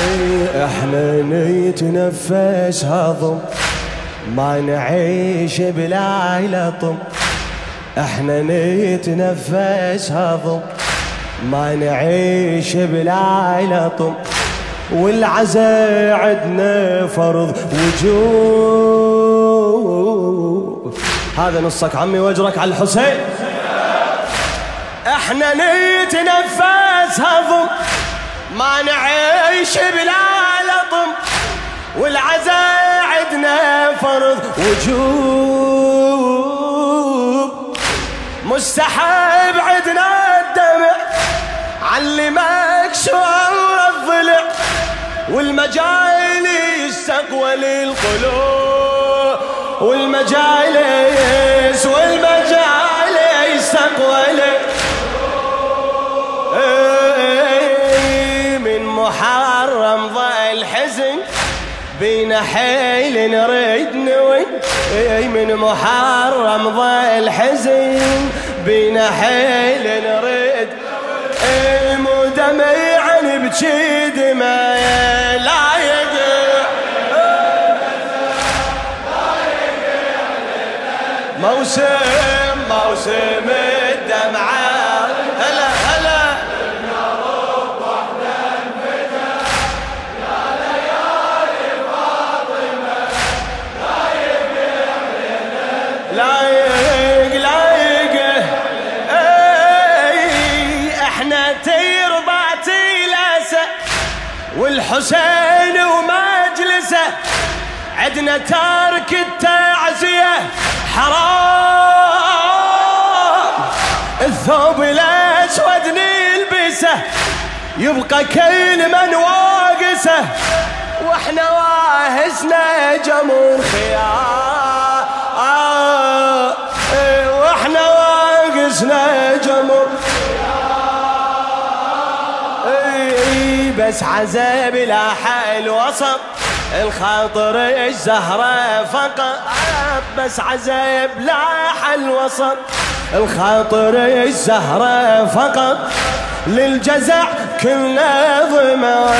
إيه، إحنا نتنفس هضم ما نعيش بلا لطم إحنا نتنفس هضم ما نعيش بلا لطم والعزاء عدنا فرض وجوب هذا نصك عمي واجرك على الحسين. إحنا نتنفس هضم ما نعيش بلا لطم والعزاء عدنا فرض وجوب مستحب عدنا علمك شعور الضلع والمجال يستقبل القلوب والمجالس والمجال يستقبل إيه، من محرم ضل حزن بينا حيل نريد نوي من محرم ضل حزن بينا حيل نريد نبكي دمع لا يقع موسم موسم. والحسين ومجلسه عدنا تارك التعزية. حرام. الثوب الأسود نلبسه يبقى كل من واقسه. وإحنا واهسنا جمهور خيار. بس عذاب لا حل وسط. الخاطر الزهرة فقط. بس عذاب لا حل وسط. الخاطر الزهرة فقط. للجزع كلنا ضمع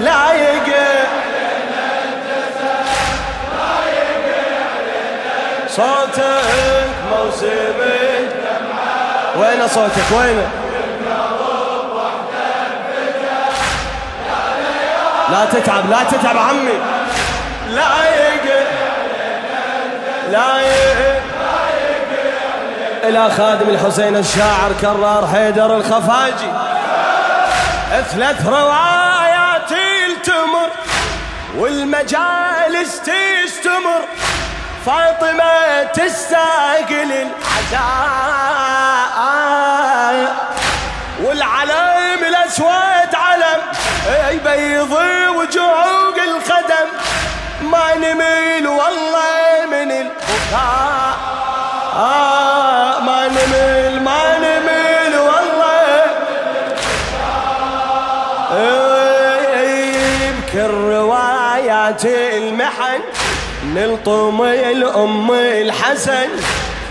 لا يقع. صوتك موسمي وين صوتك؟ وين؟ لا تتعب لا تتعب عمي. لا يقع لا يقع إلى خادم الحسين الشاعر كرار حيدر الخفاجي. ثلاث روايات التمر والمجالس تستمر. فاطمة تستاقل العزاء. والعلم الأسود علم. يبيض وجوق الخدم. ما نميل والله من البكاء. آه ما نميل ما نميل والله بكل روايات المحن. نلطم الأم الحسن.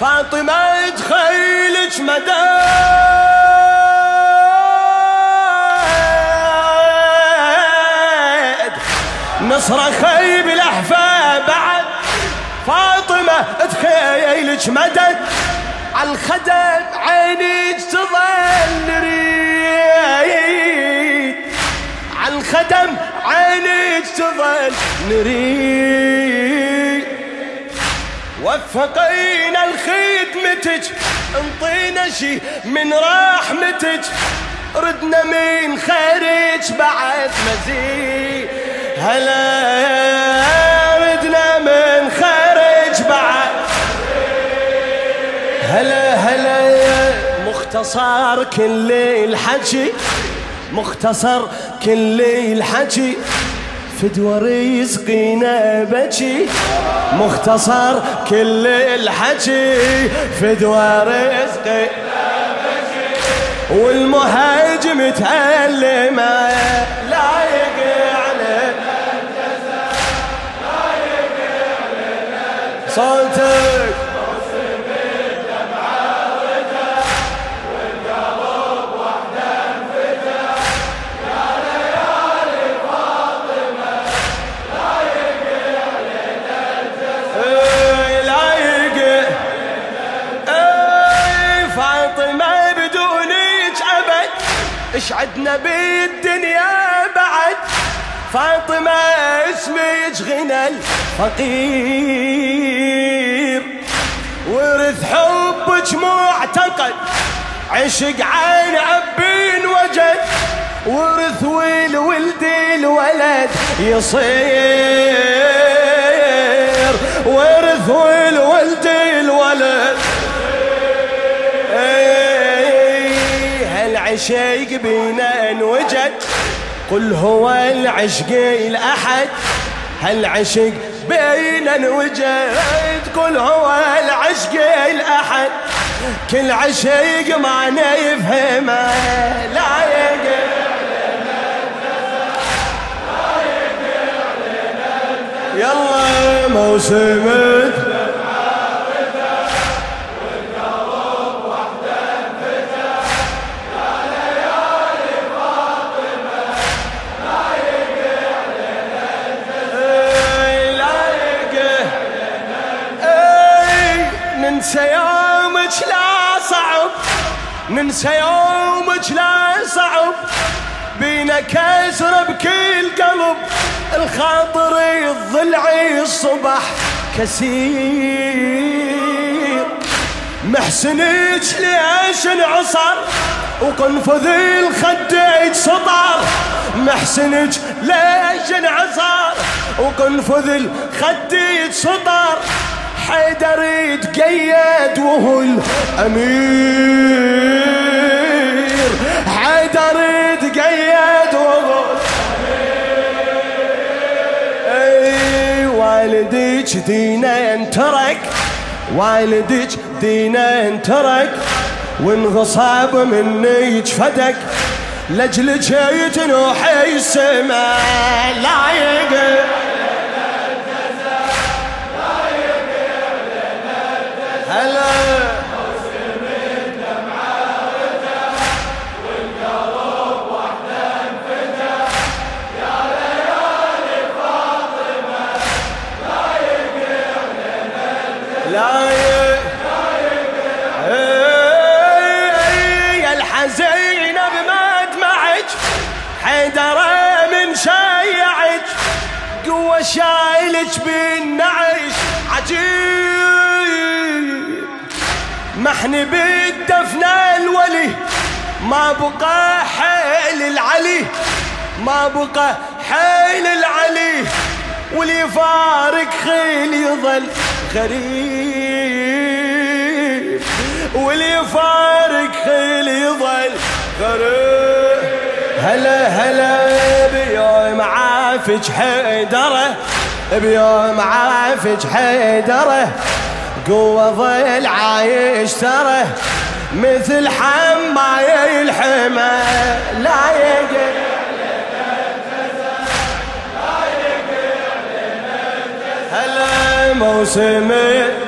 فاطمة تخيلك مدد نصرة خيب الأحفاد بعد. فاطمة تخيلك مدد على الخدم عينيك تظل نريد. على الخدم عينيك تظل نريد. وفقينا الخدمتك انطينا شي من رحمتك ردنا من خيرك بعد مزيد. هلا ردنا من خيرك بعد. هلا هلا مختصر كل الحكي مختصر كل الحكي. فدوى رزقنا بكي مختصر كل الحكي فدوى رزقي والمهاجم تعلم لايق عليه. صوتك إيش عدنا بالدنيا بعد؟ فاطمة اسمك غنى الفقير. ورث حبك معتقد عشق عين عبين وجد. ورث والولد الولد يصير. ورث العشق بينا انوجد قل هو العشق الأحد. هالعشق بينا انوجد قل هو العشق الأحد. كل عشق ما نفهمه لا يقل يلا موسمك ننسى يومك لا صعب ننسى يومك لا صعب. بينا كسر بكل قلب الخاطر الضلعي الصبح كسير محسنك ليش انعصر وقنفذ الخديج سطر محسنك ليش انعصر وقنفذ الخديج سطر حيدر يتقيد وهو الأمير. حيدر يتقيد وهو أي والديك دينا انترك والديك دينا انترك وانغصاب مني يجفدك لجل جيت نوحي السماء لا شايلك بالنعش عجيب. محن بالدفن الولي ما بقى حيل العلي. ما بقى حيل العلي واللي فارق خيل يظل. غريب واللي فارق خيل يظل غريب. هلا هلا بيوم عافج حيدره بيوم عافج حيدره قوة ظل عايش تره مثل حماية الحمى موسمي